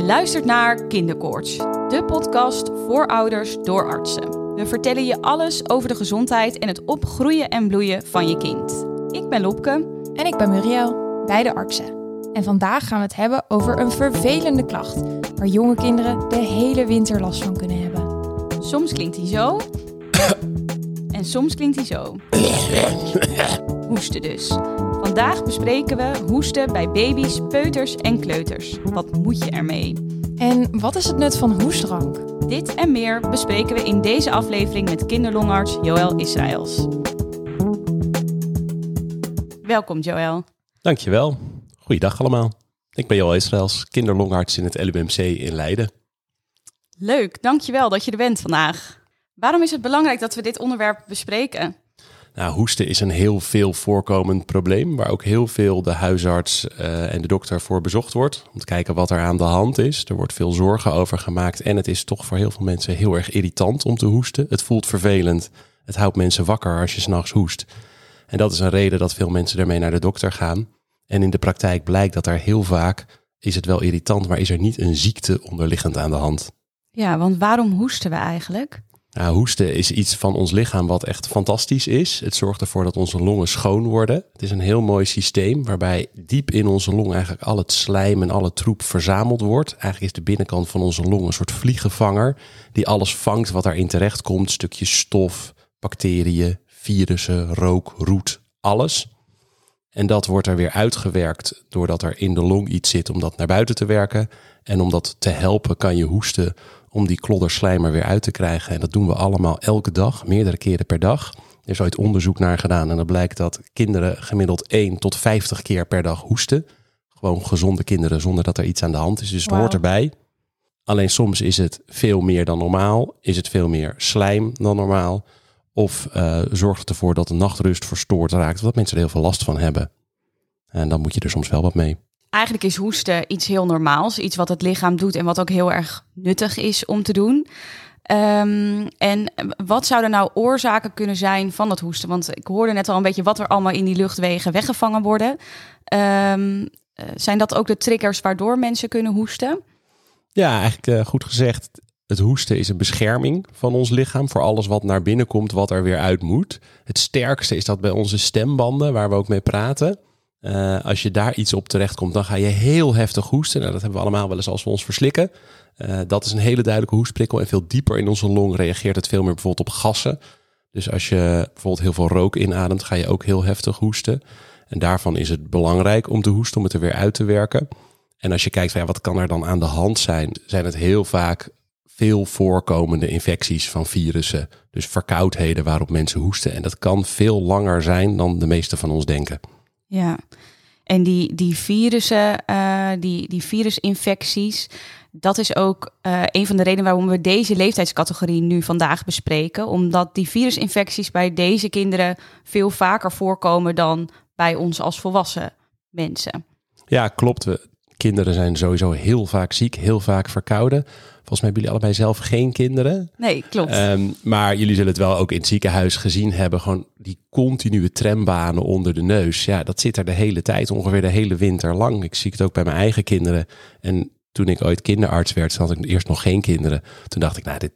Je luistert naar Kinderkoorts, de podcast voor ouders door artsen. We vertellen je alles over de gezondheid en het opgroeien en bloeien van je kind. Ik ben Lopke. En ik ben Muriel, beide artsen. En vandaag gaan we het hebben over een vervelende klacht waar jonge kinderen de hele winter last van kunnen hebben. Soms klinkt hij zo. en soms klinkt hij zo. Hoesten dus. Vandaag bespreken we hoesten bij baby's, peuters en kleuters. Wat moet je ermee? En wat is het nut van hoestdrank? Dit en meer bespreken we in deze aflevering met kinderlongarts Joël Israëls. Welkom Joël. Dankjewel. Goeiedag allemaal. Ik ben Joël Israëls, kinderlongarts in het LUMC in Leiden. Leuk, dankjewel dat je er bent vandaag. Waarom is het belangrijk dat we dit onderwerp bespreken? Nou, hoesten is een heel veel voorkomend probleem, waar ook heel veel de huisarts uh, en de dokter voor bezocht wordt. Om te kijken wat er aan de hand is. Er wordt veel zorgen over gemaakt en het is toch voor heel veel mensen heel erg irritant om te hoesten. Het voelt vervelend. Het houdt mensen wakker als je s'nachts hoest. En dat is een reden dat veel mensen ermee naar de dokter gaan. En in de praktijk blijkt dat er heel vaak is het wel irritant, maar is er niet een ziekte onderliggend aan de hand. Ja, want waarom hoesten we eigenlijk? Hoesten is iets van ons lichaam wat echt fantastisch is. Het zorgt ervoor dat onze longen schoon worden. Het is een heel mooi systeem waarbij diep in onze long eigenlijk al het slijm en alle troep verzameld wordt. Eigenlijk is de binnenkant van onze long een soort vliegenvanger die alles vangt wat daarin terecht komt. Stukjes stof, bacteriën, virussen, rook, roet, alles. En dat wordt er weer uitgewerkt doordat er in de long iets zit om dat naar buiten te werken. En om dat te helpen kan je hoesten om die klodder slijm er weer uit te krijgen. En dat doen we allemaal elke dag, meerdere keren per dag. Er is ooit onderzoek naar gedaan en dan blijkt dat kinderen gemiddeld 1 tot 50 keer per dag hoesten. Gewoon gezonde kinderen zonder dat er iets aan de hand is. Dus het hoort erbij. Alleen soms is het veel meer dan normaal. Is het veel meer slijm dan normaal. Of uh, zorgt het ervoor dat de nachtrust verstoord raakt. Wat mensen er heel veel last van hebben. En dan moet je er soms wel wat mee. Eigenlijk is hoesten iets heel normaals. Iets wat het lichaam doet en wat ook heel erg nuttig is om te doen. Um, en wat zouden nou oorzaken kunnen zijn van dat hoesten? Want ik hoorde net al een beetje wat er allemaal in die luchtwegen weggevangen worden. Um, zijn dat ook de triggers waardoor mensen kunnen hoesten? Ja, eigenlijk uh, goed gezegd. Het hoesten is een bescherming van ons lichaam voor alles wat naar binnen komt, wat er weer uit moet. Het sterkste is dat bij onze stembanden, waar we ook mee praten. Uh, als je daar iets op terecht komt, dan ga je heel heftig hoesten. Nou, dat hebben we allemaal wel eens als we ons verslikken. Uh, dat is een hele duidelijke hoestprikkel. En veel dieper in onze long reageert het veel meer bijvoorbeeld op gassen. Dus als je bijvoorbeeld heel veel rook inademt, ga je ook heel heftig hoesten. En daarvan is het belangrijk om te hoesten, om het er weer uit te werken. En als je kijkt van ja, wat kan er dan aan de hand zijn, zijn het heel vaak veel voorkomende infecties van virussen. Dus verkoudheden waarop mensen hoesten. En dat kan veel langer zijn dan de meeste van ons denken. Ja, en die, die virussen, uh, die, die virusinfecties, dat is ook uh, een van de redenen waarom we deze leeftijdscategorie nu vandaag bespreken. Omdat die virusinfecties bij deze kinderen veel vaker voorkomen dan bij ons als volwassen mensen. Ja, klopt. Kinderen zijn sowieso heel vaak ziek, heel vaak verkouden. Volgens mij hebben jullie allebei zelf geen kinderen. Nee, klopt. Um, maar jullie zullen het wel ook in het ziekenhuis gezien hebben. Gewoon die continue trambanen onder de neus. Ja, dat zit er de hele tijd, ongeveer de hele winter lang. Ik zie het ook bij mijn eigen kinderen. En toen ik ooit kinderarts werd, had ik eerst nog geen kinderen. Toen dacht ik, nou, dit,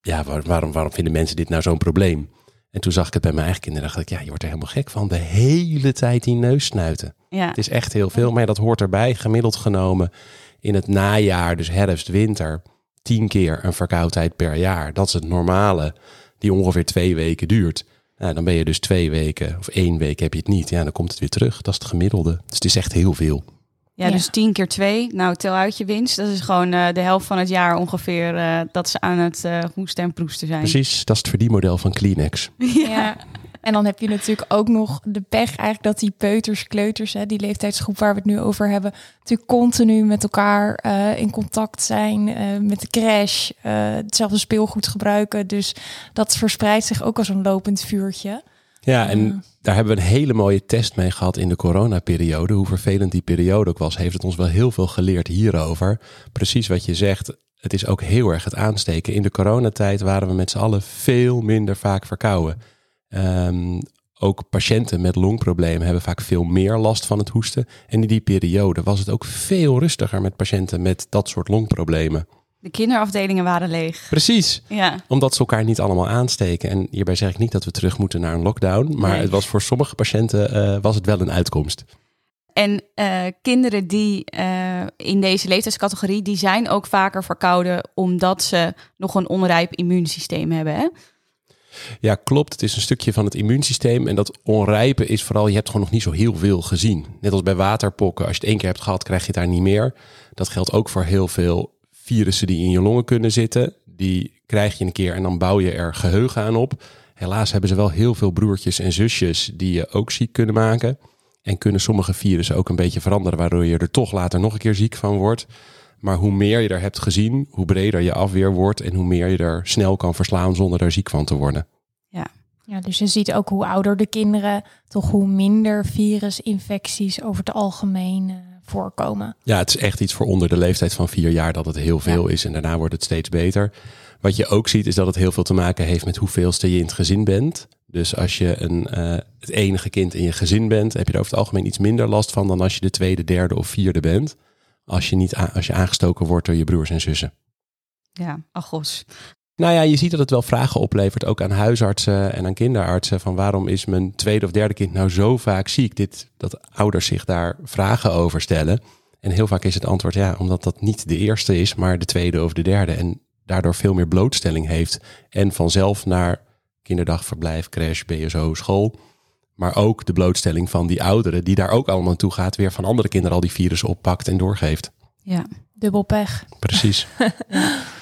ja, waarom, waarom vinden mensen dit nou zo'n probleem? En toen zag ik het bij mijn eigen kinderen. dacht ik, ja, je wordt er helemaal gek van. De hele tijd die neus snuiten. Ja. Het is echt heel veel, maar ja, dat hoort erbij. Gemiddeld genomen in het najaar, dus herfst, winter, tien keer een verkoudheid per jaar. Dat is het normale, die ongeveer twee weken duurt. Nou, dan ben je dus twee weken of één week heb je het niet. Ja, dan komt het weer terug. Dat is het gemiddelde. Dus het is echt heel veel. Ja, ja. dus tien keer twee. Nou, tel uit je winst. Dat is gewoon uh, de helft van het jaar ongeveer uh, dat ze aan het uh, hoesten en proesten zijn. Precies, dat is het verdienmodel van Kleenex. Ja. ja. En dan heb je natuurlijk ook nog de pech eigenlijk dat die peuters, kleuters, hè, die leeftijdsgroep waar we het nu over hebben, natuurlijk continu met elkaar uh, in contact zijn, uh, met de crash, uh, hetzelfde speelgoed gebruiken. Dus dat verspreidt zich ook als een lopend vuurtje. Ja, en daar hebben we een hele mooie test mee gehad in de coronaperiode. Hoe vervelend die periode ook was, heeft het ons wel heel veel geleerd hierover. Precies wat je zegt, het is ook heel erg het aansteken. In de coronatijd waren we met z'n allen veel minder vaak verkouden. Um, ook patiënten met longproblemen hebben vaak veel meer last van het hoesten. En in die periode was het ook veel rustiger met patiënten met dat soort longproblemen. De kinderafdelingen waren leeg. Precies, Ja, omdat ze elkaar niet allemaal aansteken. En hierbij zeg ik niet dat we terug moeten naar een lockdown. Maar Nee. het was voor sommige patiënten eh, was het wel een uitkomst. En eh, kinderen die eh, in deze leeftijdscategorie, die zijn ook vaker verkouden omdat ze nog een onrijp immuunsysteem hebben. Hè? Ja, klopt. Het is een stukje van het immuunsysteem. En dat onrijpe is vooral, je hebt gewoon nog niet zo heel veel gezien. Net als bij waterpokken. Als je het één keer hebt gehad, krijg je het daar niet meer. Dat geldt ook voor heel veel virussen die in je longen kunnen zitten. Die krijg je een keer en dan bouw je er geheugen aan op. Helaas hebben ze wel heel veel broertjes en zusjes die je ook ziek kunnen maken. En kunnen sommige virussen ook een beetje veranderen, waardoor je er toch later nog een keer ziek van wordt. Maar hoe meer je er hebt gezien, hoe breder je afweer wordt en hoe meer je er snel kan verslaan zonder er ziek van te worden. Ja, dus je ziet ook hoe ouder de kinderen, toch hoe minder virusinfecties over het algemeen eh, voorkomen. Ja, het is echt iets voor onder de leeftijd van vier jaar dat het heel veel is en daarna wordt het steeds beter. Wat je ook ziet is dat het heel veel te maken heeft met hoeveelste je in het gezin bent. Dus als je een, eh, het enige kind in je gezin bent, heb je er over het algemeen iets minder last van dan als je de tweede, derde of vierde bent. Als je, niet als je aangestoken wordt door je broers en zussen. Ja, agos. Nou ja, je ziet dat het wel vragen oplevert, ook aan huisartsen en aan kinderartsen. Van waarom is mijn tweede of derde kind nou zo vaak ziek? Dit, dat ouders zich daar vragen over stellen. En heel vaak is het antwoord ja, omdat dat niet de eerste is, maar de tweede of de derde. En daardoor veel meer blootstelling heeft. En vanzelf naar kinderdagverblijf, crash, BSO, school. Maar ook de blootstelling van die ouderen, die daar ook allemaal naartoe gaat, weer van andere kinderen al die virussen oppakt en doorgeeft. Ja. Dubbel pech. Precies.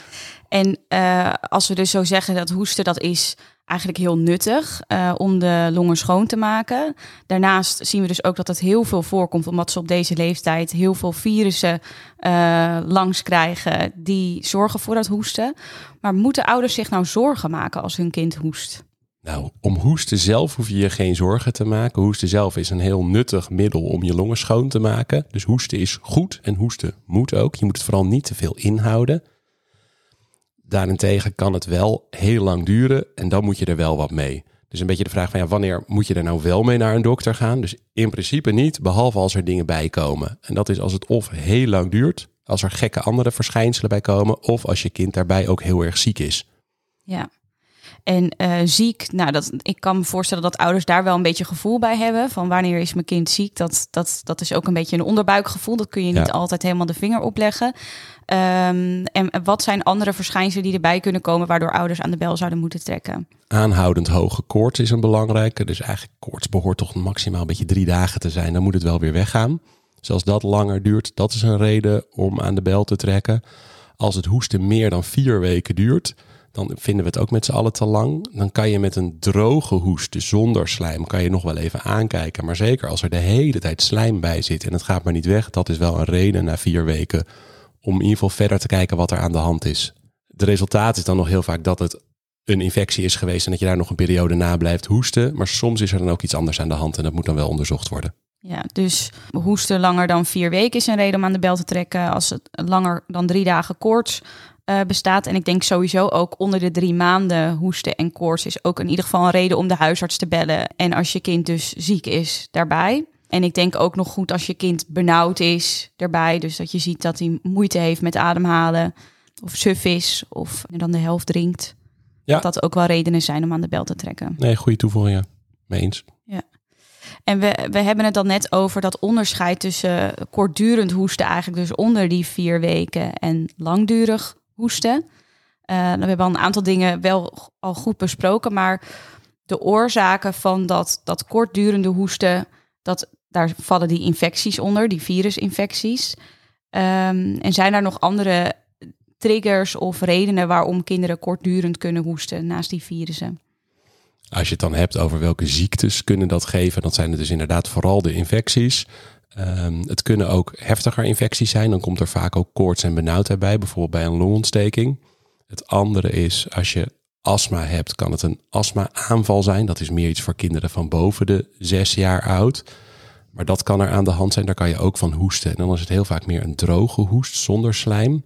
En eh, als we dus zo zeggen dat hoesten, dat is eigenlijk heel nuttig eh, om de longen schoon te maken. Daarnaast zien we dus ook dat het heel veel voorkomt, omdat ze op deze leeftijd heel veel virussen eh, langs krijgen die zorgen voor dat hoesten. Maar moeten ouders zich nou zorgen maken als hun kind hoest? Nou, om hoesten zelf hoef je je geen zorgen te maken. Hoesten zelf is een heel nuttig middel om je longen schoon te maken. Dus hoesten is goed en hoesten moet ook. Je moet het vooral niet te veel inhouden. Daarentegen kan het wel heel lang duren en dan moet je er wel wat mee. Dus een beetje de vraag van ja, wanneer moet je er nou wel mee naar een dokter gaan? Dus in principe niet, behalve als er dingen bij komen. En dat is als het of heel lang duurt, als er gekke andere verschijnselen bij komen, of als je kind daarbij ook heel erg ziek is. Ja. En eh, ziek, nou, dat, ik kan me voorstellen dat ouders daar wel een beetje gevoel bij hebben. Van wanneer is mijn kind ziek? Dat, dat, dat is ook een beetje een onderbuikgevoel. Dat kun je niet Ja. altijd helemaal de vinger opleggen. Ehm, en wat zijn andere verschijnselen die erbij kunnen komen... waardoor ouders aan de bel zouden moeten trekken? Aanhoudend hoge koorts is een belangrijke. Dus eigenlijk koorts behoort toch maximaal een beetje drie dagen te zijn. Dan moet het wel weer weggaan. Dus als dat langer duurt, dat is een reden om aan de bel te trekken. Als het hoesten meer dan vier weken duurt, dan vinden we het ook met z'n allen te lang. Dan kan je met een droge hoest, dus zonder slijm, kan je nog wel even aankijken. Maar zeker als er de hele tijd slijm bij zit en het gaat maar niet weg, dat is wel een reden na vier weken om in ieder geval verder te kijken wat er aan de hand is. Het resultaat is dan nog heel vaak dat het een infectie is geweest en dat je daar nog een periode na blijft hoesten. Maar soms is er dan ook iets anders aan de hand en dat moet dan wel onderzocht worden. Ja, dus hoesten langer dan vier weken is een reden om aan de bel te trekken. Als het langer dan drie dagen koorts eh, bestaat. En ik denk sowieso ook onder de drie maanden hoesten en koorts is ook in ieder geval een reden om de huisarts te bellen. En als je kind dus ziek is, daarbij. En ik denk ook nog goed als je kind benauwd is, daarbij. Dus dat je ziet dat hij moeite heeft met ademhalen. Of suf is, of dan de helft drinkt. Ja. Dat dat ook wel redenen zijn om aan de bel te trekken. Nee, goede toevoegingen. Mee eens. En we, we hebben het dan net over dat onderscheid tussen kortdurend hoesten, eigenlijk dus onder die vier weken, en langdurig hoesten. Nou, we hebben al een aantal dingen wel al goed besproken, maar de oorzaken van dat, dat kortdurende hoesten, dat, daar vallen die infecties onder, die virusinfecties. Ehm, en zijn er nog andere triggers of redenen waarom kinderen kortdurend kunnen hoesten naast die virussen? Als je het dan hebt over welke ziektes kunnen dat geven, dan zijn het dus inderdaad vooral de infecties. Ehm, het kunnen ook heftiger infecties zijn. Dan komt er vaak ook koorts en benauwdheid bij, bijvoorbeeld bij een longontsteking. Het andere is, als je astma hebt, kan het een astma-aanval zijn. Dat is meer iets voor kinderen van boven de zes jaar oud. Maar dat kan er aan de hand zijn, daar kan je ook van hoesten. En dan is het heel vaak meer een droge hoest zonder slijm.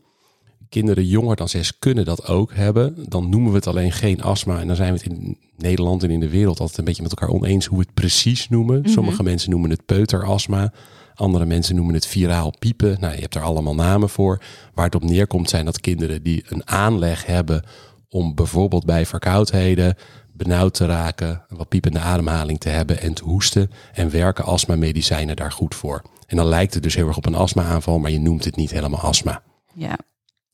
Kinderen jonger dan zes kunnen dat ook hebben. Dan noemen we het alleen geen astma. En dan zijn we het in Nederland en in de wereld altijd een beetje met elkaar oneens hoe we het precies noemen. Sommige mensen noemen het peuterastma. Andere mensen noemen het viraal piepen. Nou, je hebt er allemaal namen voor. Waar het op neerkomt zijn dat kinderen die een aanleg hebben om bijvoorbeeld bij verkoudheden benauwd te raken, een wat piepende ademhaling te hebben en te hoesten. En werken astmamedicijnen daar goed voor. En dan lijkt het dus heel erg op een astma-aanval, maar je noemt het niet helemaal astma. Ja,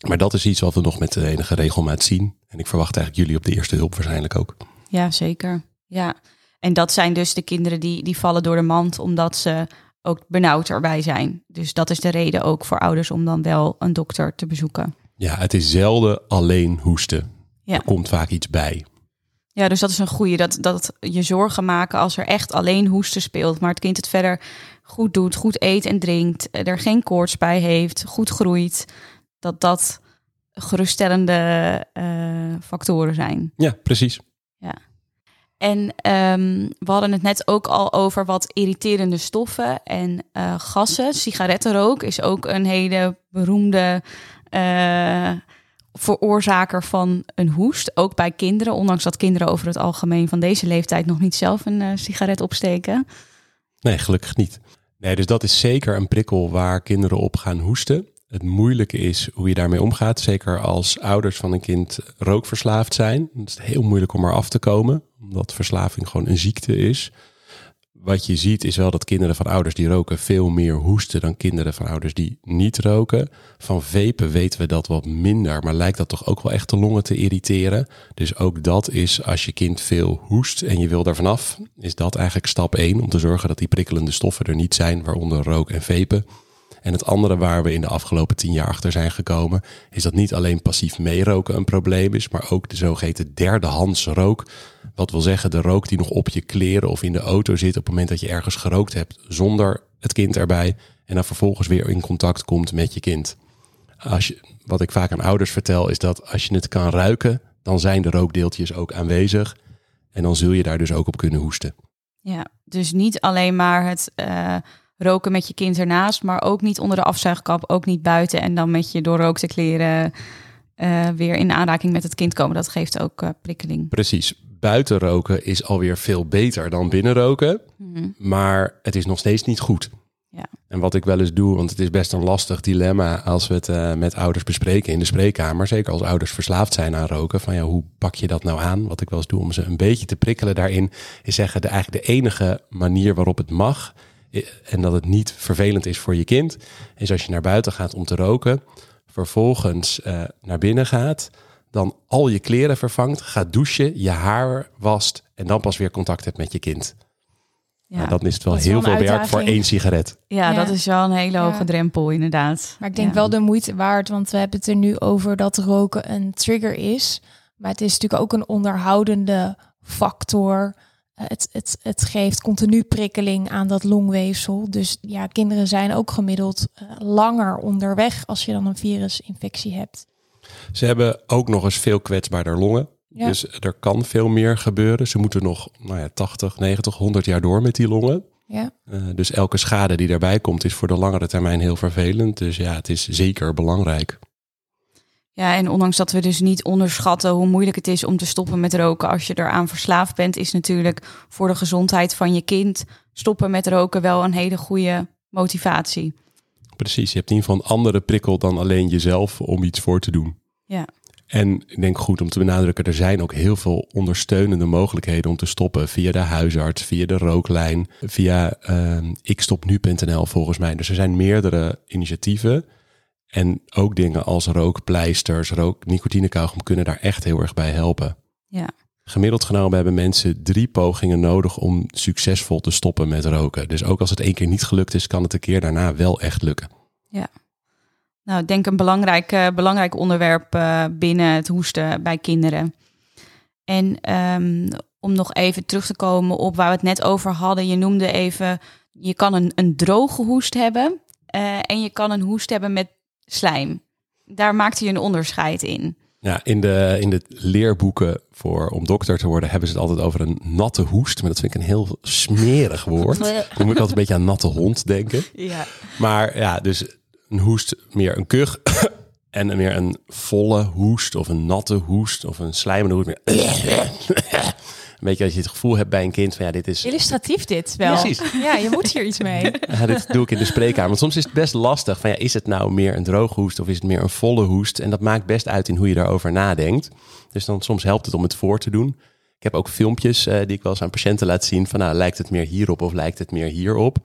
Maar dat is iets wat we nog met de enige regelmaat zien. En ik verwacht eigenlijk jullie op de eerste hulp waarschijnlijk ook. ja zeker. Ja. En dat zijn dus de kinderen die, die vallen door de mand omdat ze ook benauwd erbij zijn. Dus dat is de reden ook voor ouders om dan wel een dokter te bezoeken. Ja, het is zelden alleen hoesten. Ja. Er komt vaak iets bij. Ja, dus dat is een goede. Dat, dat je zorgen maken als er echt alleen hoesten speelt, maar het kind het verder goed doet, goed eet en drinkt, eh, er geen koorts bij heeft, goed groeit, dat dat geruststellende eh, factoren zijn. Ja, precies. En ehm, we hadden het net ook al over wat irriterende stoffen en eh, gassen. Sigarettenrook is ook een hele beroemde eh, veroorzaker van een hoest. Ook bij kinderen, ondanks dat kinderen over het algemeen van deze leeftijd nog niet zelf een eh, sigaret opsteken. Nee, gelukkig niet. Nee, dus dat is zeker een prikkel waar kinderen op gaan hoesten. Het moeilijke is hoe je daarmee omgaat. Zeker als ouders van een kind rookverslaafd zijn. Het is heel moeilijk om er af te komen. Omdat verslaving gewoon een ziekte is. Wat je ziet is wel dat kinderen van ouders die roken veel meer hoesten dan kinderen van ouders die niet roken. Van vapen weten we dat wat minder, maar lijkt dat toch ook wel echt de longen te irriteren. Dus ook dat is als je kind veel hoest en je wil daar vanaf, is dat eigenlijk stap 1 om te zorgen dat die prikkelende stoffen er niet zijn, waaronder rook en vapen. En het andere waar we in de afgelopen tien jaar achter zijn gekomen, is dat niet alleen passief meeroken een probleem is, maar ook de zogeheten derdehands rook. Wat wil zeggen de rook die nog op je kleren of in de auto zit op het moment dat je ergens gerookt hebt zonder het kind erbij. En dan vervolgens weer in contact komt met je kind. Als je, wat ik vaak aan ouders vertel is dat als je het kan ruiken, dan zijn de rookdeeltjes ook aanwezig. En dan zul je daar dus ook op kunnen hoesten. Ja, dus niet alleen maar het eh, roken met je kind ernaast, maar ook niet onder de afzuigkap, ook niet buiten en dan met je doorrookte kleren eh, weer in aanraking met het kind komen. Dat geeft ook eh, prikkeling. Precies. Buiten roken is alweer veel beter dan binnen roken. Maar het is nog steeds niet goed. Ja. En wat ik wel eens doe, want het is best een lastig dilemma als we het eh, met ouders bespreken in de spreekkamer. Zeker als ouders verslaafd zijn aan roken. Van ja, hoe pak je dat nou aan? Wat ik wel eens doe om ze een beetje te prikkelen daarin, is zeggen de, eigenlijk de enige manier waarop het mag. En dat het niet vervelend is voor je kind, is als je naar buiten gaat om te roken. Vervolgens eh, naar binnen gaat, dan al je kleren vervangt, gaat douchen, je haar wast en dan pas weer contact hebt met je kind. Ja, Nou, dan is het wel Dat is heel wel veel werk voor één sigaret. ja, Ja. dat is wel een hele hoge Ja. drempel inderdaad. Maar ik denk Ja. wel de moeite waard, want we hebben het er nu over dat roken een trigger is. Maar het is natuurlijk ook een onderhoudende factor. Eh, Het, het, het geeft continu prikkeling aan dat longweefsel. Dus ja, kinderen zijn ook gemiddeld eh, langer onderweg als je dan een virusinfectie hebt. Ze hebben ook nog eens veel kwetsbaarder longen. Ja. Dus er kan veel meer gebeuren. Ze moeten nog nou ja, 80, 90, 100 jaar door met die longen. Ja, Eh, dus elke schade die daarbij komt is voor de langere termijn heel vervelend. Dus ja, het is zeker belangrijk. Ja, en ondanks dat we dus niet onderschatten hoe moeilijk het is om te stoppen met roken als je eraan verslaafd bent, is natuurlijk voor de gezondheid van je kind stoppen met roken wel een hele goede motivatie. Precies, je hebt in ieder geval een andere prikkel dan alleen jezelf om iets voor te doen. Ja. En ik denk goed om te benadrukken, er zijn ook heel veel ondersteunende mogelijkheden om te stoppen. Via de huisarts, via de rooklijn, via eh, ikstopnu.nl volgens mij. Dus er zijn meerdere initiatieven. En ook dingen als rookpleisters, rook, nicotinekauwgom kunnen daar echt heel erg bij helpen. Ja. Gemiddeld genomen hebben mensen drie pogingen nodig om succesvol te stoppen met roken. Dus ook als het één keer niet gelukt is, kan het een keer daarna wel echt lukken. Nou, ik denk een belangrijk, eh, belangrijk onderwerp eh, binnen het hoesten bij kinderen. En ehm, om nog even terug te komen op waar we het net over hadden. Je noemde even, je kan een, een droge hoest hebben eh, en je kan een hoest hebben met slijm. Daar maakte je een onderscheid in. Ja, in de, in de leerboeken voor om dokter te worden hebben ze het altijd over een natte hoest. Maar dat vind ik een heel smerig woord. Dan moet ik altijd een beetje aan natte hond denken. Ja. Maar ja, dus een hoest meer een kuch. En weer een volle hoest of een natte hoest of een slijmende hoest. Meer beetje als je het gevoel hebt bij een kind van ja, dit is... Illustratief dit wel. Precies. Ja, je moet hier iets mee. Ja, dit doe ik in de spreekkamer. Want soms is het best lastig van ja, is het nou meer een droge hoest of is het meer een volle hoest? En dat maakt best uit in hoe je daarover nadenkt. Dus dan soms helpt het om het voor te doen. Ik heb ook filmpjes uh, die ik wel eens aan patiënten laat zien van nou, lijkt het meer hierop of lijkt het meer hierop?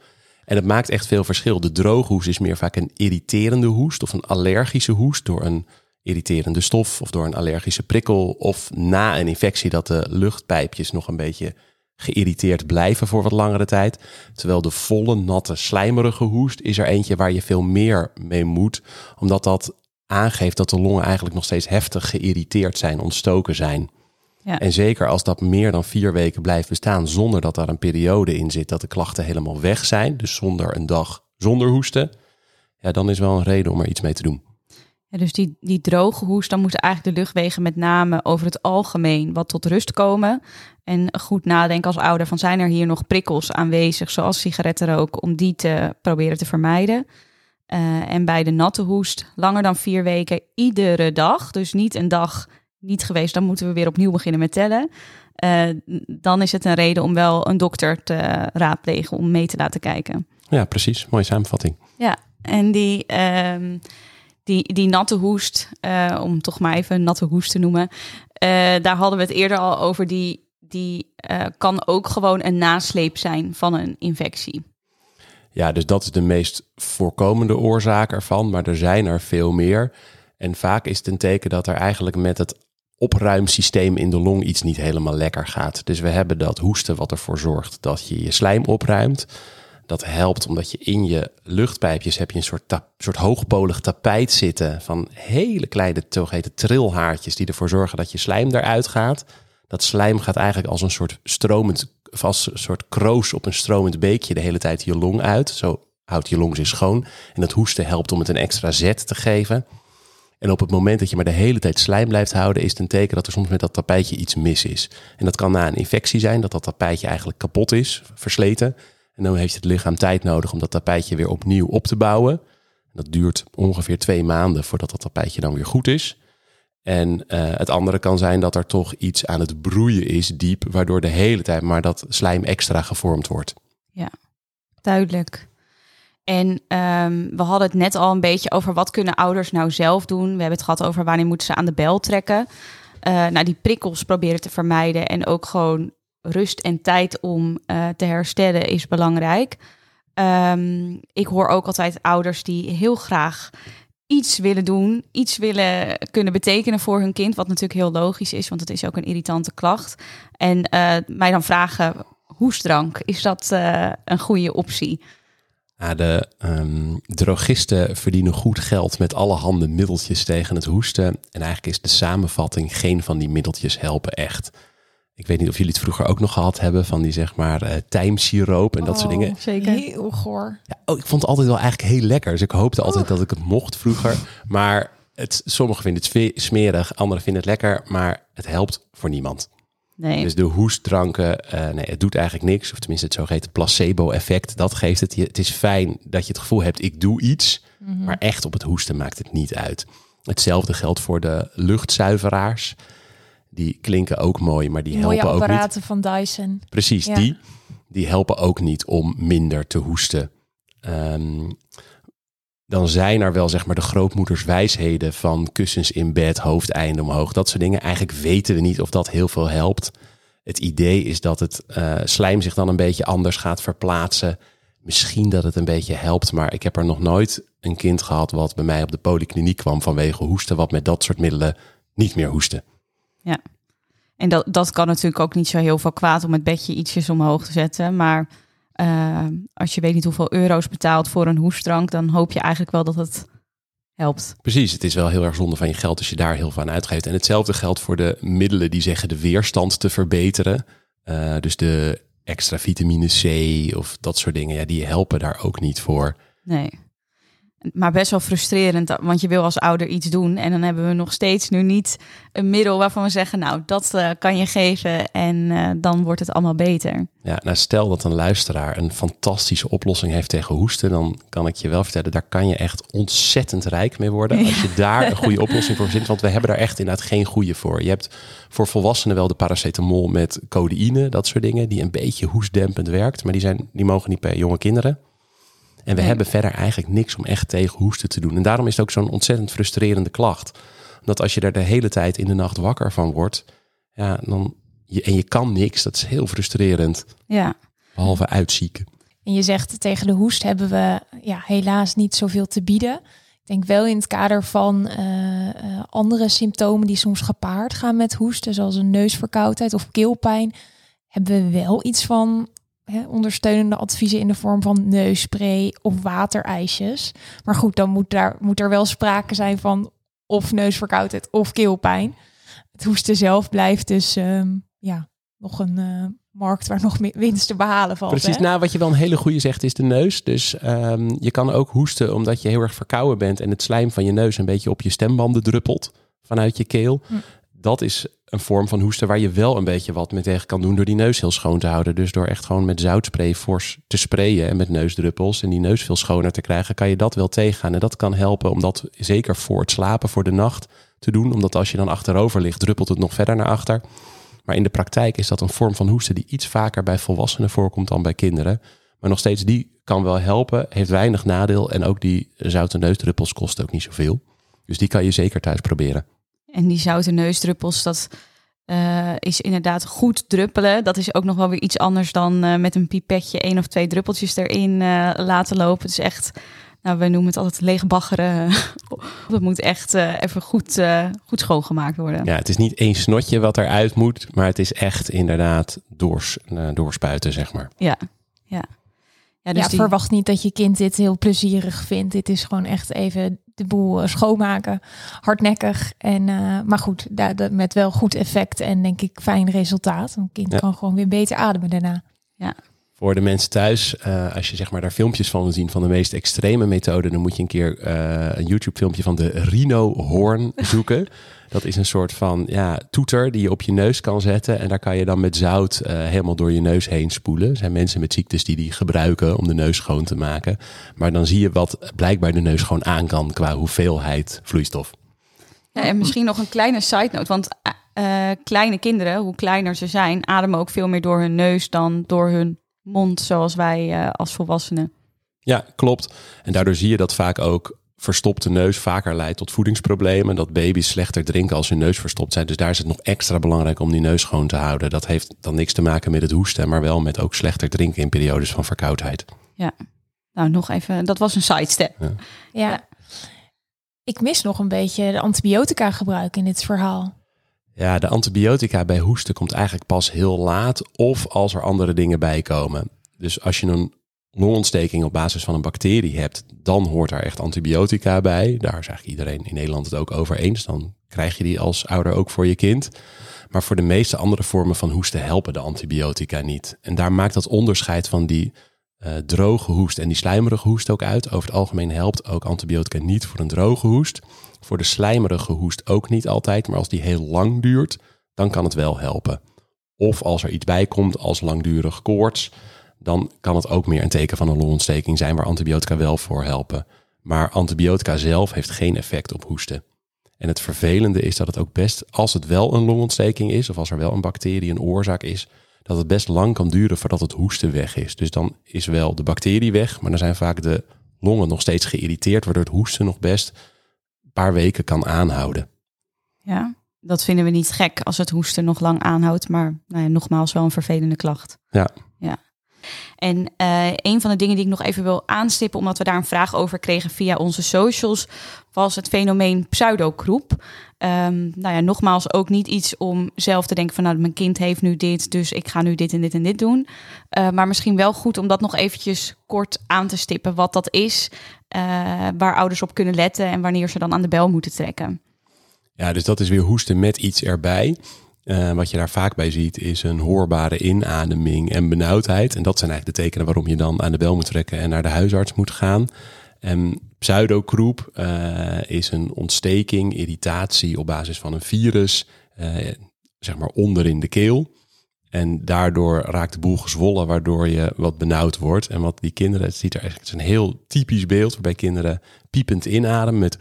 En het maakt echt veel verschil. De droge hoest is meer vaak een irriterende hoest of een allergische hoest door een irriterende stof of door een allergische prikkel of na een infectie dat de luchtpijpjes nog een beetje geïrriteerd blijven voor wat langere tijd. Terwijl de volle, natte, slijmerige hoest is er eentje waar je veel meer mee moet, omdat dat aangeeft dat de longen eigenlijk nog steeds heftig geïrriteerd zijn, ontstoken zijn. Ja. En zeker als dat meer dan vier weken blijft bestaan zonder dat daar een periode in zit dat de klachten helemaal weg zijn, dus zonder een dag zonder hoesten, ja, dan is wel een reden om er iets mee te doen. Ja, dus die, die droge hoest, dan moeten eigenlijk de luchtwegen met name over het algemeen wat tot rust komen. En goed nadenken als ouder van zijn er hier nog prikkels aanwezig, zoals sigarettenrook, om die te proberen te vermijden. Uh, en bij de natte hoest, langer dan vier weken, iedere dag. Dus niet een dag niet geweest, dan moeten we weer opnieuw beginnen met tellen. Uh, dan is het een reden om wel een dokter te raadplegen om mee te laten kijken. Ja, precies. Mooie samenvatting. Ja, en die... Uh, die, die natte hoest, uh, om toch maar even natte hoest te noemen. Uh, daar hadden we het eerder al over. Die, die uh, kan ook gewoon een nasleep zijn van een infectie. Ja, dus dat is de meest voorkomende oorzaak ervan. Maar er zijn er veel meer. En vaak is het een teken dat er eigenlijk met het opruimsysteem in de long iets niet helemaal lekker gaat. Dus we hebben dat hoesten wat ervoor zorgt dat je je slijm opruimt. Dat helpt omdat je in je luchtpijpjes heb je een soort, soort hoogpolig tapijt zitten van hele kleine zogeheten trilhaartjes die ervoor zorgen dat je slijm eruit gaat. Dat slijm gaat eigenlijk als een soort stromend, vast een soort kroos op een stromend beekje de hele tijd je long uit. Zo houdt je long zich schoon. En dat hoesten helpt om het een extra zet te geven. En op het moment dat je maar de hele tijd slijm blijft houden, is het een teken dat er soms met dat tapijtje iets mis is. En dat kan na een infectie zijn, dat dat tapijtje eigenlijk kapot is, versleten. En dan heeft het lichaam tijd nodig om dat tapijtje weer opnieuw op te bouwen. Dat duurt ongeveer twee maanden voordat dat tapijtje dan weer goed is. En uh, het andere kan zijn dat er toch iets aan het broeien is, diep, waardoor de hele tijd maar dat slijm extra gevormd wordt. Ja, duidelijk. En um, we hadden het net al een beetje over wat kunnen ouders nou zelf doen. We hebben het gehad over wanneer moeten ze aan de bel trekken. Uh, nou, die prikkels proberen te vermijden en ook gewoon rust en tijd om uh, te herstellen is belangrijk. Um, ik hoor ook altijd ouders die heel graag iets willen doen, iets willen kunnen betekenen voor hun kind, wat natuurlijk heel logisch is, want het is ook een irritante klacht. En uh, mij dan vragen, hoestdrank, is dat uh, een goede optie? Ja, de um, drogisten verdienen goed geld met allerhande middeltjes tegen het hoesten. En eigenlijk is de samenvatting, geen van die middeltjes helpen echt. Ik weet niet of jullie het vroeger ook nog gehad hebben van die zeg maar uh, tijmsiroop en dat soort dingen. Oh, Zeker. Heel goor. Ja, oh, ik vond het altijd wel eigenlijk heel lekker. Dus ik hoopte altijd dat ik het mocht vroeger. Maar het, sommigen vinden het smerig, anderen vinden het lekker. Maar het helpt voor niemand. Nee. Dus de hoestdranken, uh, nee, het doet eigenlijk niks. Of tenminste het zogeheten placebo-effect, dat geeft het. Het is fijn dat je het gevoel hebt, ik doe iets. Mm -hmm. Maar echt op het hoesten maakt het niet uit. Hetzelfde geldt voor de luchtzuiveraars. Die klinken ook mooi, maar die, die helpen ook niet. apparaten van Dyson. Precies, ja. die. Die helpen ook niet om minder te hoesten. Um, dan zijn er wel zeg maar de grootmoeders wijsheden van kussens in bed, hoofdeinde omhoog, dat soort dingen. Eigenlijk weten we niet of dat heel veel helpt. Het idee is dat het uh, slijm zich dan een beetje anders gaat verplaatsen. Misschien dat het een beetje helpt, maar ik heb er nog nooit een kind gehad wat bij mij op de polykliniek kwam vanwege hoesten, wat met dat soort middelen niet meer hoesten. Ja, en dat, dat kan natuurlijk ook niet zo heel veel kwaad om het bedje ietsjes omhoog te zetten. Maar uh, als je weet niet hoeveel euro's betaalt voor een hoestdrank, dan hoop je eigenlijk wel dat het helpt. Precies, het is wel heel erg zonde van je geld als je daar heel veel aan uitgeeft. En hetzelfde geldt voor de middelen die zeggen de weerstand te verbeteren. Uh, dus de extra vitamine C of dat soort dingen, ja, die helpen daar ook niet voor. Nee. Maar best wel frustrerend, want je wil als ouder iets doen. En dan hebben we nog steeds nu niet een middel waarvan we zeggen, nou, dat uh, kan je geven en uh, dan wordt het allemaal beter. Ja, nou stel dat een luisteraar een fantastische oplossing heeft tegen hoesten, dan kan ik je wel vertellen, daar kan je echt ontzettend rijk mee worden. Als je daar een goede oplossing voor vindt, want we hebben daar echt inderdaad geen goede voor. Je hebt voor volwassenen wel de paracetamol met codeïne, dat soort dingen, die een beetje hoestdempend werkt, maar die, zijn, die mogen niet bij jonge kinderen. En we hebben verder eigenlijk niks om echt tegen hoesten te doen. En daarom is het ook zo'n ontzettend frustrerende klacht. Dat als je er de hele tijd in de nacht wakker van wordt, ja, dan, je, en je kan niks, dat is heel frustrerend. Ja. Behalve uitzieken. En je zegt tegen de hoest hebben we ja, helaas niet zoveel te bieden. Ik denk wel in het kader van uh, uh, andere symptomen die soms gepaard gaan met hoesten, zoals een neusverkoudheid of keelpijn, hebben we wel iets van hè, ondersteunende adviezen in de vorm van neusspray of waterijsjes. Maar goed, dan moet, daar, moet er wel sprake zijn van of neusverkoudheid of keelpijn. Het hoesten zelf blijft dus um, ja, nog een uh, markt waar nog meer winst te behalen valt. Precies, hè? nou wat je wel een hele goede zegt is de neus. Dus um, je kan ook hoesten omdat je heel erg verkouden bent en het slijm van je neus een beetje op je stembanden druppelt vanuit je keel. Dat is een vorm van hoesten waar je wel een beetje wat mee tegen kan doen door die neus heel schoon te houden. Dus door echt gewoon met zoutspray fors te sprayen en met neusdruppels en die neus veel schoner te krijgen, kan je dat wel tegengaan. En dat kan helpen om dat zeker voor het slapen, voor de nacht te doen. Omdat als je dan achterover ligt, druppelt het nog verder naar achter. Maar in de praktijk is dat een vorm van hoesten die iets vaker bij volwassenen voorkomt dan bij kinderen. Maar nog steeds, die kan wel helpen, heeft weinig nadeel. En ook die zoute neusdruppels kosten ook niet zoveel. Dus die kan je zeker thuis proberen. En die zoute neusdruppels, dat uh, is inderdaad goed druppelen. Dat is ook nog wel weer iets anders dan uh, met een pipetje één of twee druppeltjes erin uh, laten lopen. Het is echt, nou, we noemen het altijd leegbaggeren. dat moet echt even goed, goed schoongemaakt worden. Ja, het is niet één snotje wat eruit moet, maar het is echt inderdaad doors, doorspuiten, zeg maar. Ja, ja. Ja, dus ja, die... verwacht niet dat je kind dit heel plezierig vindt. Dit is gewoon echt even de boel schoonmaken, hardnekkig. En, uh, maar goed, daar, met wel goed effect en denk ik fijn resultaat. Een kind ja. kan gewoon weer beter ademen daarna. Ja. Voor de mensen thuis, uh, als je zeg maar daar filmpjes van wil zien van de meest extreme methode, dan moet je een keer uh, een YouTube filmpje van de Rhino Hoorn zoeken. Dat is een soort van ja, toeter die je op je neus kan zetten. En daar kan je dan met zout uh, helemaal door je neus heen spoelen. Er zijn mensen met ziektes die die gebruiken om de neus schoon te maken. Maar dan zie je wat blijkbaar de neus gewoon aan kan qua hoeveelheid vloeistof. Ja, en misschien nog een kleine side note. Want uh, kleine kinderen, hoe kleiner ze zijn, ademen ook veel meer door hun neus dan door hun mond, zoals wij uh, als volwassenen. Ja, klopt. En daardoor zie je dat vaak ook verstopte neus vaker leidt tot voedingsproblemen. Dat baby's slechter drinken als hun neus verstopt zijn. Dus daar is het nog extra belangrijk om die neus schoon te houden. Dat heeft dan niks te maken met het hoesten, maar wel met ook slechter drinken in periodes van verkoudheid. Ja, nou nog even, dat was een sidestep. Ja. ja. Ik mis nog een beetje de antibiotica gebruik in dit verhaal. Ja, de antibiotica bij hoesten komt eigenlijk pas heel laat of als er andere dingen bij komen. Dus als je een longontsteking op basis van een bacterie hebt, dan hoort daar echt antibiotica bij. Daar is eigenlijk iedereen in Nederland het ook over eens. Dan krijg je die als ouder ook voor je kind. Maar voor de meeste andere vormen van hoesten helpen de antibiotica niet. En daar maakt dat onderscheid van die uh, droge hoest en die slijmerige hoest ook uit. Over het algemeen helpt ook antibiotica niet voor een droge hoest. Voor de slijmerige hoest ook niet altijd. Maar als die heel lang duurt, dan kan het wel helpen. Of als er iets bij komt als langdurig koorts, dan kan het ook meer een teken van een longontsteking zijn waar antibiotica wel voor helpen. Maar antibiotica zelf heeft geen effect op hoesten. En het vervelende is dat het ook best, als het wel een longontsteking is, of als er wel een bacterie een oorzaak is, dat het best lang kan duren voordat het hoesten weg is. Dus dan is wel de bacterie weg, maar dan zijn vaak de longen nog steeds geïrriteerd, waardoor het hoesten nog best een paar weken kan aanhouden. Ja, dat vinden we niet gek als het hoesten nog lang aanhoudt, maar nou ja, nogmaals wel een vervelende klacht. Ja. Ja. En uh, een van de dingen die ik nog even wil aanstippen, omdat we daar een vraag over kregen via onze socials, was het fenomeen pseudokroep. Um, nou ja, nogmaals ook niet iets om zelf te denken van nou, mijn kind heeft nu dit, dus ik ga nu dit en dit en dit doen. Uh, maar misschien wel goed om dat nog eventjes kort aan te stippen, wat dat is, uh, waar ouders op kunnen letten en wanneer ze dan aan de bel moeten trekken. Ja, dus dat is weer hoesten met iets erbij. Uh, wat je daar vaak bij ziet is een hoorbare inademing en benauwdheid. En dat zijn eigenlijk de tekenen waarom je dan aan de bel moet trekken en naar de huisarts moet gaan. En pseudokroep uh, is een ontsteking, irritatie op basis van een virus, uh, zeg maar onder in de keel. En daardoor raakt de boel gezwollen, waardoor je wat benauwd wordt. En wat die kinderen, het ziet er eigenlijk, het is een heel typisch beeld waarbij kinderen piepend inademen met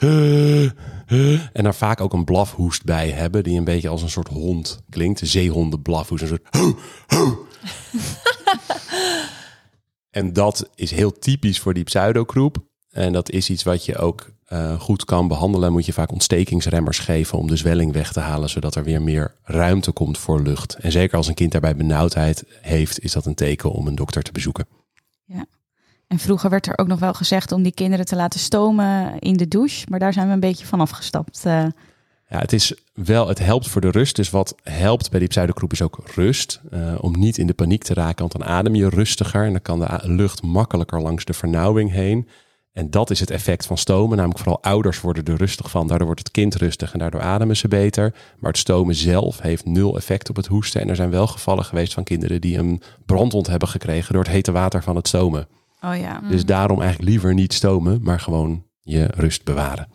en daar vaak ook een blafhoest bij hebben, die een beetje als een soort hond klinkt. Zeehondenblafhoest, een soort En dat is heel typisch voor die pseudokroep. En dat is iets wat je ook uh, goed kan behandelen. Moet je vaak ontstekingsremmers geven om de zwelling weg te halen, zodat er weer meer ruimte komt voor lucht. En zeker als een kind daarbij benauwdheid heeft, is dat een teken om een dokter te bezoeken. Ja. En vroeger werd er ook nog wel gezegd om die kinderen te laten stomen in de douche, maar daar zijn we een beetje van afgestapt. Uh, ja, het is wel, het helpt voor de rust. Dus wat helpt bij die pseudokroep is ook rust. Uh, om niet in de paniek te raken, want dan adem je rustiger en dan kan de lucht makkelijker langs de vernauwing heen. En dat is het effect van stomen. Namelijk vooral ouders worden er rustig van. Daardoor wordt het kind rustig en daardoor ademen ze beter. Maar het stomen zelf heeft nul effect op het hoesten. En er zijn wel gevallen geweest van kinderen die een brandwond hebben gekregen door het hete water van het stomen. Oh ja. Dus daarom eigenlijk liever niet stomen, maar gewoon je rust bewaren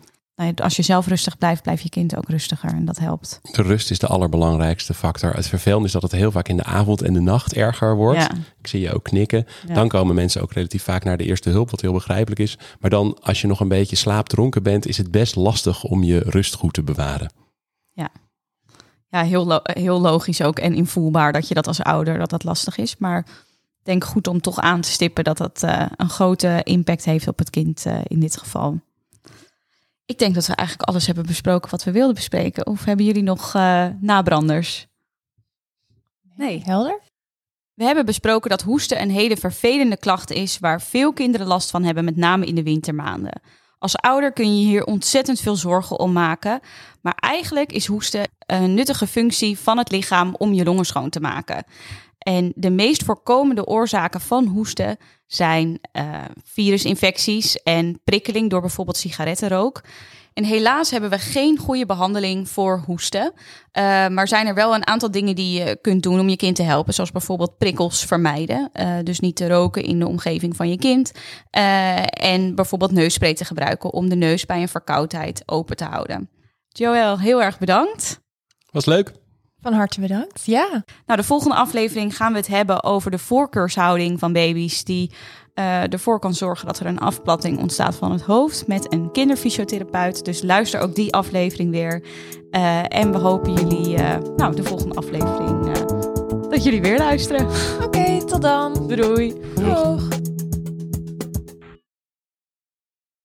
als je zelf rustig blijft, blijft je kind ook rustiger en dat helpt. De rust is de allerbelangrijkste factor. Het vervelende is dat het heel vaak in de avond en de nacht erger wordt. Ik zie je ook knikken. Dan komen mensen ook relatief vaak naar de eerste hulp, wat heel begrijpelijk is. Maar dan, als je nog een beetje slaapdronken bent, is het best lastig om je rust goed te bewaren. Ja, ja heel, heel logisch ook en invoelbaar dat je dat als ouder dat dat lastig is. Maar denk goed om toch aan te stippen dat dat uh, een grote impact heeft op het kind uh, in dit geval. Ik denk dat we eigenlijk alles hebben besproken wat we wilden bespreken. Of hebben jullie nog uh, nabranders? Nee. Helder? We hebben besproken dat hoesten een hele vervelende klacht is waar veel kinderen last van hebben, met name in de wintermaanden. Als ouder kun je hier ontzettend veel zorgen om maken, maar eigenlijk is hoesten een nuttige functie van het lichaam om je longen schoon te maken. En de meest voorkomende oorzaken van hoesten zijn uh, virusinfecties en prikkeling door bijvoorbeeld sigarettenrook. En helaas hebben we geen goede behandeling voor hoesten. Uh, maar zijn er wel een aantal dingen die je kunt doen om je kind te helpen. Zoals bijvoorbeeld prikkels vermijden. Uh, dus niet te roken in de omgeving van je kind. En bijvoorbeeld neusspray te gebruiken om de neus bij een verkoudheid open te houden. Joël, heel erg bedankt. Was leuk. Van harte bedankt. Ja. Nou, de volgende aflevering gaan we het hebben over de voorkeurshouding van baby's die uh, ervoor kan zorgen dat er een afplatting ontstaat van het hoofd met een kinderfysiotherapeut. Dus luister ook die aflevering weer. Uh, en we hopen jullie, uh, nou, de volgende aflevering, dat jullie weer luisteren. Oké, okay, tot dan. Doei. Doeg.